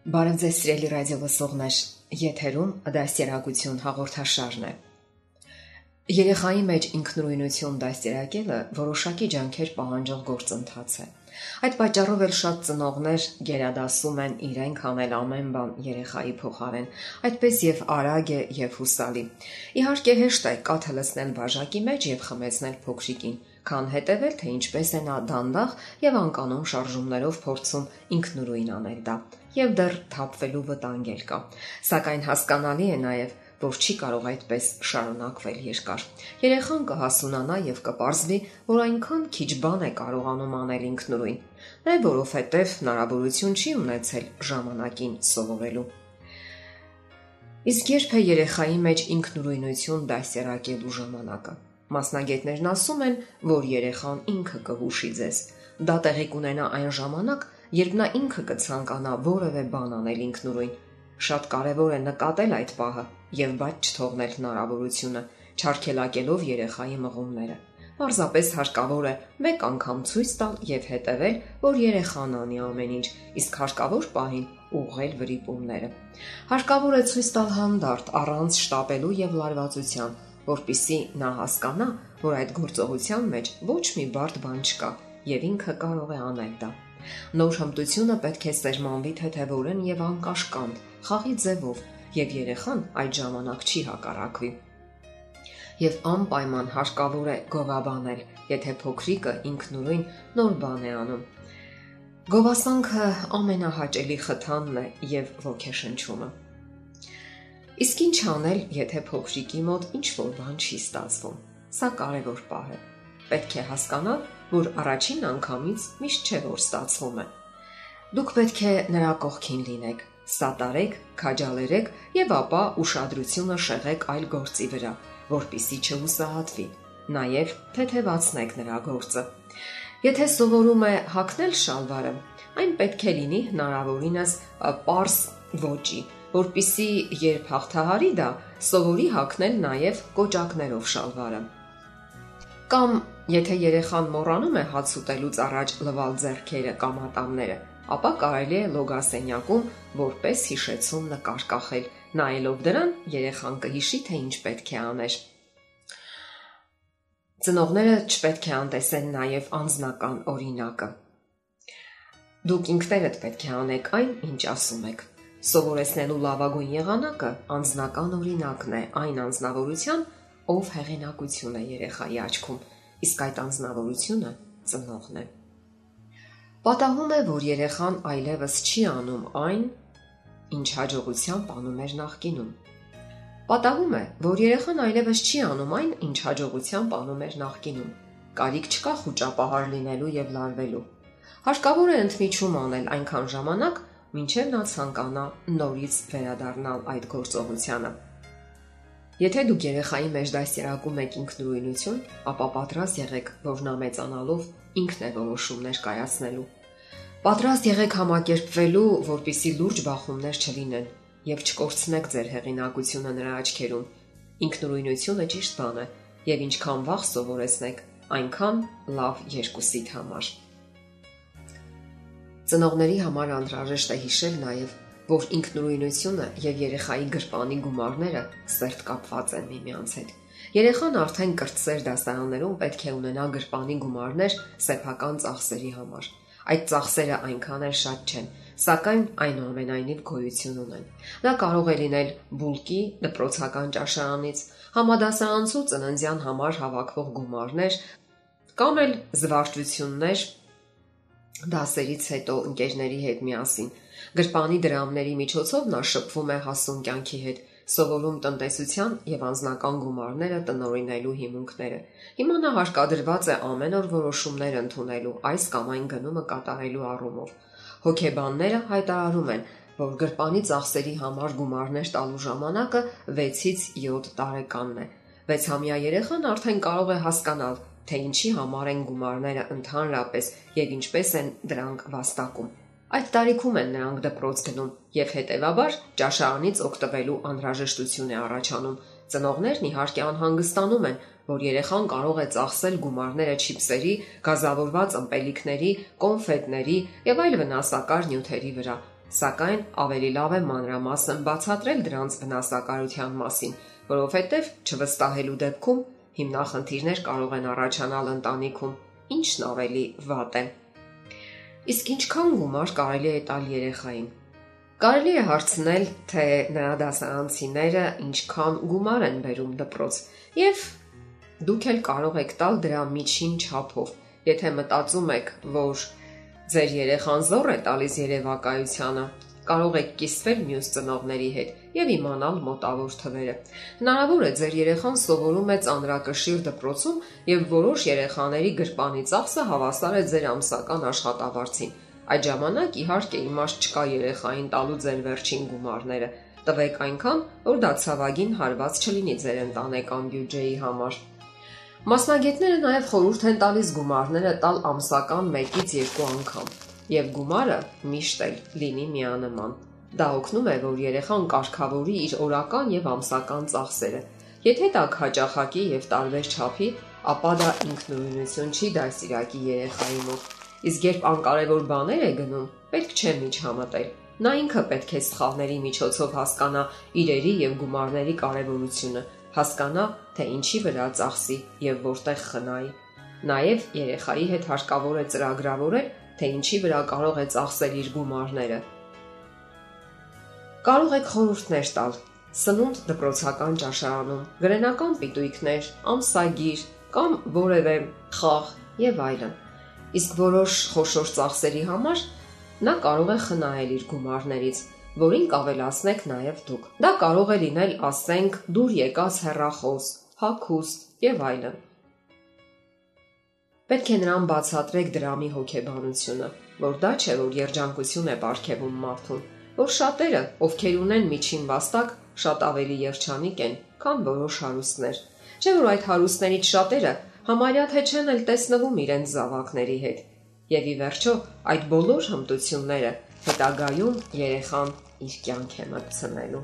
Բարև ձեզ սիրելի ռադիո լսողներ, եթերում դասերակցություն հաղորդաշարն է։ Երեխայի մեջ ինքնուրույնություն դաստիարակելը որոշակի ջանքեր պահանջող գործընթաց է։ Այդ պատճառով էլ շատ ծնողներ գերադասում են իրենք անել ամեն բան երեխայի փոխարեն, այդպես եւ արագ է եւ հուսալի։ Իհարկե հեշտ է կաթը լցնել բաժակի մեջ եւ խմեցնել փոքրիկին, քան հետևել թե ինչպես է նա դանդաղ եւ անկանոն շարժումներով փորձում ինքնուրույն անել դա եւ դեռ թափվելու վտանգ էլ կա։ Սակայն հասկանալի է նաեւ, որ չի կարող այդպես շարունակվել երկար։ Երեխան կհասունանա եւ կպարզվի, որ այնքան քիչ բան է կարողանում անել ինքնուրույն, նաեւ որովհետեւ հնարավորություն չի ունեցել ժամանակին սովորելու։ Իսկ երբ է երեխայի մեջ ինքնուրույնություն դասերակելու ժամանակը։ Մասնագետներն ասում են, որ երեխան ինքը կհուշի ձեզ։ Դա տեղի կունենա այն ժամանակ, երբ նա ինքը կցանկանա որևէ բան անել ինքնուրույն։ Շատ կարևոր է նկատել այդ պահը եւ բաց չթողնել հնարավորությունը, չարքելակելով երեխայի մղումները։ Պարզապես հարկավոր է մեկ անգամ ցույց տալ եւ հետեւել, որ երեխան անի ամեն ինչ, իսկ հարկավոր պահին ուղղել վրիպումները։ Հարկավոր է ցույց տալ հանդարտ, առանց շտապելու եւ լարվածության, որpիսի նա հասկանա, որ այդ գործողության մեջ ոչ մի բարդ բան չկա եւ ինքը կարող է անել դա։ Նոր հմտությունը պետք է սերմանվի թեթևորեն եւ անկաշկանդ, խաղի ձևով, եւ երեխան այդ ժամանակ չի հակառակվի։ Եվ անպայման հարկավոր է գովաբանել, եթե փոքրիկը ինքնուրույն նոր բան է անում։ Գովասանքը ամենահաճելի խթանն է եւ ոգեշնչումը։ Իսկ ինչ անել, եթե փոքրիկի մոտ ինչ որ բան չի ստացվում։ Սա կարևոր պահ է։ Պետք է հասկանալ, որ առաջին անգամից միշտ չէ որ ստացվում է։ Դուք պետք է նրա կողքին լինեք, սատարեք, քաջալերեք եւ ապա ուշադրությունը շեղեք այլ գործի վրա, որpիսի չհուսահատվի։ Նաեւ թեթևացնեք նրա գործը։ Եթե սովորում է հակնել շալվարը, այն պետք է լինի հնարավորինս པարս ոճի, որpիսի երբ հաղթահարի դա, սովորի հակնել նաեւ կոճակներով շալվարը։ Կամ եթե երեխան մոռանում է հաց ուտելուց առաջ լվալ ձեռքերը կամ ատամները, ապա կարելի է լոգասենյակում որպես հիշեցում նկար կախել։ Նայելով դրան, երեխան կհիշի, թե ինչ պետք է աներ։ Ծնողները չպետք է անտեսեն նաև անznական օրինակը։ Դուք ինքներդ պետք է անեք այն, ինչ ասում եք։ Սովորեցնելու լավագույն եղանակը անznական օրինակն է այն անznավորության, ով հեղինակություն է երեխայի աչքում, իսկ այդ անznավորությունը ծնողն է։ Պատահում է, որ երեխան այլևս չի անում այն, ինչ հաջողությամբ անում էր նախկինում։ Պատահում է, որ երեխան այլևս չի անում այն, ինչ հաջողությամբ անում էր նախկինում։ Կարիք չկա խոճապահար լինելու եւ լարվելու։ Հարկավոր է ընդմիջում անել այնքան ժամանակ, մինչև նա ցանկանա նորից վերադառնալ այդ գործողությանը։ Եթե դուք երեխայի մեջ դասերակում եք ինքնուրույնություն, ապա պատրաստ եղեք, որ նա մեծանալով ինքն է որոշումներ կայացնելու։ Պատրաստ եղեք համակերպվելու, որpիսի լուրջ բախումներ չլինեն եւ չկորցնեք ձեր հեղինակությունը նրա աչքերում։ Ինքնուրույնությունը ճիշտ բան է, եւ ինչքան վաղ սովորեցնեք, այնքան լավ երկուսիդ համար։ Ծնողների համար անհրաժեշտ է հիշել նաեւ, որ ինքնուրույնությունը եւ երեխայի գրպանի գումարները սերտ կապված են միմյանց հետ։ Երեխան արդեն կրտսեր դասարաններում պետք է ունենա գրպանի գումարներ սեփական ծախսերի համար։ Այդ ծախսերը այնքան էլ շատ չեն, սակայն այնուամենայնիվ գոյություն ունեն։ Դա կարող է լինել բուլկի, դպրոցական ճաշարանից, համադասարանցու ծննդյան համար հավաքվող գումարներ կամ էլ զվարճություններ դասերից հետո ընկերների հետ միասին Գրպանի դրամների միջոցով նա շփվում է հասուն կյանքի հետ, սովորում տնտեսության եւ անձնական գումարները տնորինելու հիմունքները։ Հիմա նա հարկադրված է ամեն օր որոշումներ ընդունելու այս կամ այն գնումը կատարելու առումով։ Հոգեբանները հայտարարում են, որ գրպանի ծախսերի համար գումարներ տալու ժամանակը 6-ից 7 տարեկանն է։ 6-ամյա երեխան արդեն կարող է հասկանալ, թե ինչի համար են գումարները ընդհանրապես եւ ինչպես են դրանք վաստակում։ Այդ տարիքում են նրանք դպրոց գնում եւ հետեւաբար ճաշարանից օգտվելու անհրաժեշտություն է առաջանում։ Ծնողներն իհարկե անհանգստանում են, որ երեխան կարող է ծախսել գումարները չիպսերի, գազավորված ըմպելիքների, կոնֆետների եւ այլ վնասակար նյութերի վրա։ Սակայն ավելի լավ է մանրամասն բացատրել դրանց վնասակարության մասին, որովհետև չվստահելու դեպքում հիմնախնդիրներ կարող են առաջանալ ընտանիքում, ինչն ավելի վատ է։ Իսկ ինչքան գումար կարելի է տալ երեխային։ Կարելի է հարցնել, թե նրա դասարանցիները ինչքան գումար են բերում դպրոց, եւ դուք էլ կարող եք տալ դրա միջին չափով։ Եթե մտածում եք, որ ձեր երեխան զոր է տալիս երևակայությանը, կարող եք կիսվել մյուս ծնողների հետ եւ իմանալ մոտավոր թվերը։ Հնարավոր է ձեր երեխան սովորում է ծանրակշիռ դպրոցում եւ որոշ երեխաների գրպանի ծախսը հավասար է ձեր ամսական աշխատավարձին։ Այդ ժամանակ իհարկե իմաստ չկա երեխային տալու ձեր վերջին գումարները։ Տվեք այնքան, որ դա ցավագին հարված չլինի ձեր ընտանեկան բյուջեի համար։ Մասնագետները նաև խորհուրդ են տալիս գումարները տալ ամսական 1-ից 2 անգամ եւ գումարը միշտ էլ լինի միանման։ Դա օգնում է, որ երեխան կարգավորի իր օրական եւ ամսական ծախսերը։ Եթե դա հաճախակի եւ տարբեր չափի, ապա դա ինքնուրույնություն չի դասիրակի երեխայի մոտ։ Իսկ երբ անկարևոր բաներ է գնում, պետք չէ միջամտել։ Նա ինքը պետք է սխալների միջոցով հասկանա իրերի եւ գումարների կարեւորությունը, հասկանա, թե ինչի վրա ծախսի եւ որտեղ խնայի։ Նաեւ երեխայի հետ հարկավոր է ծրագրավորել թե ինչի վրա կարող է ծախսել իր գումարները։ Կարող եք խորհուրդներ տալ սնունդ դպրոցական ճաշարանում, գրենական պիտույքներ, ամսագիր կամ որևէ խաղ եւ այլն։ Իսկ որոշ խոշոր ծախսերի համար նա կարող է խնայել իր գումարներից, որին կավելացնեք նաև դուք։ Դա կարող է լինել, ասենք, դուր եկած հեռախոս, հագուստ եւ այլն։ Պետք է նրան բացատրեք դրամի հոգեբանությունը, որ դա չէ, որ երջանկություն է ապարգևում մարդուն, որ շատերը, ովքեր ունեն միջին վաստակ, շատ ավելի երջանիկ են, քան որոշ հարուստներ։ Չէ՞ որ այդ հարուստներից շատերը համարյա թե չեն էլ տեսնվում իրենց զավակների հետ։ Եվ ի վերջո, այդ բոլոր հմտությունները հետագայում երեխան իր կյանք է մտցնելու։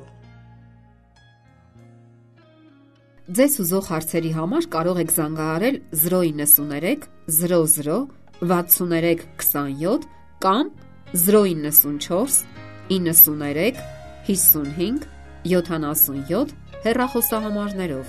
Ձեզ ուզող հարցերի համար կարող եք զանգահարել 093 00 63 27 կամ 094 93 55 77 հեռախոսահամարներով։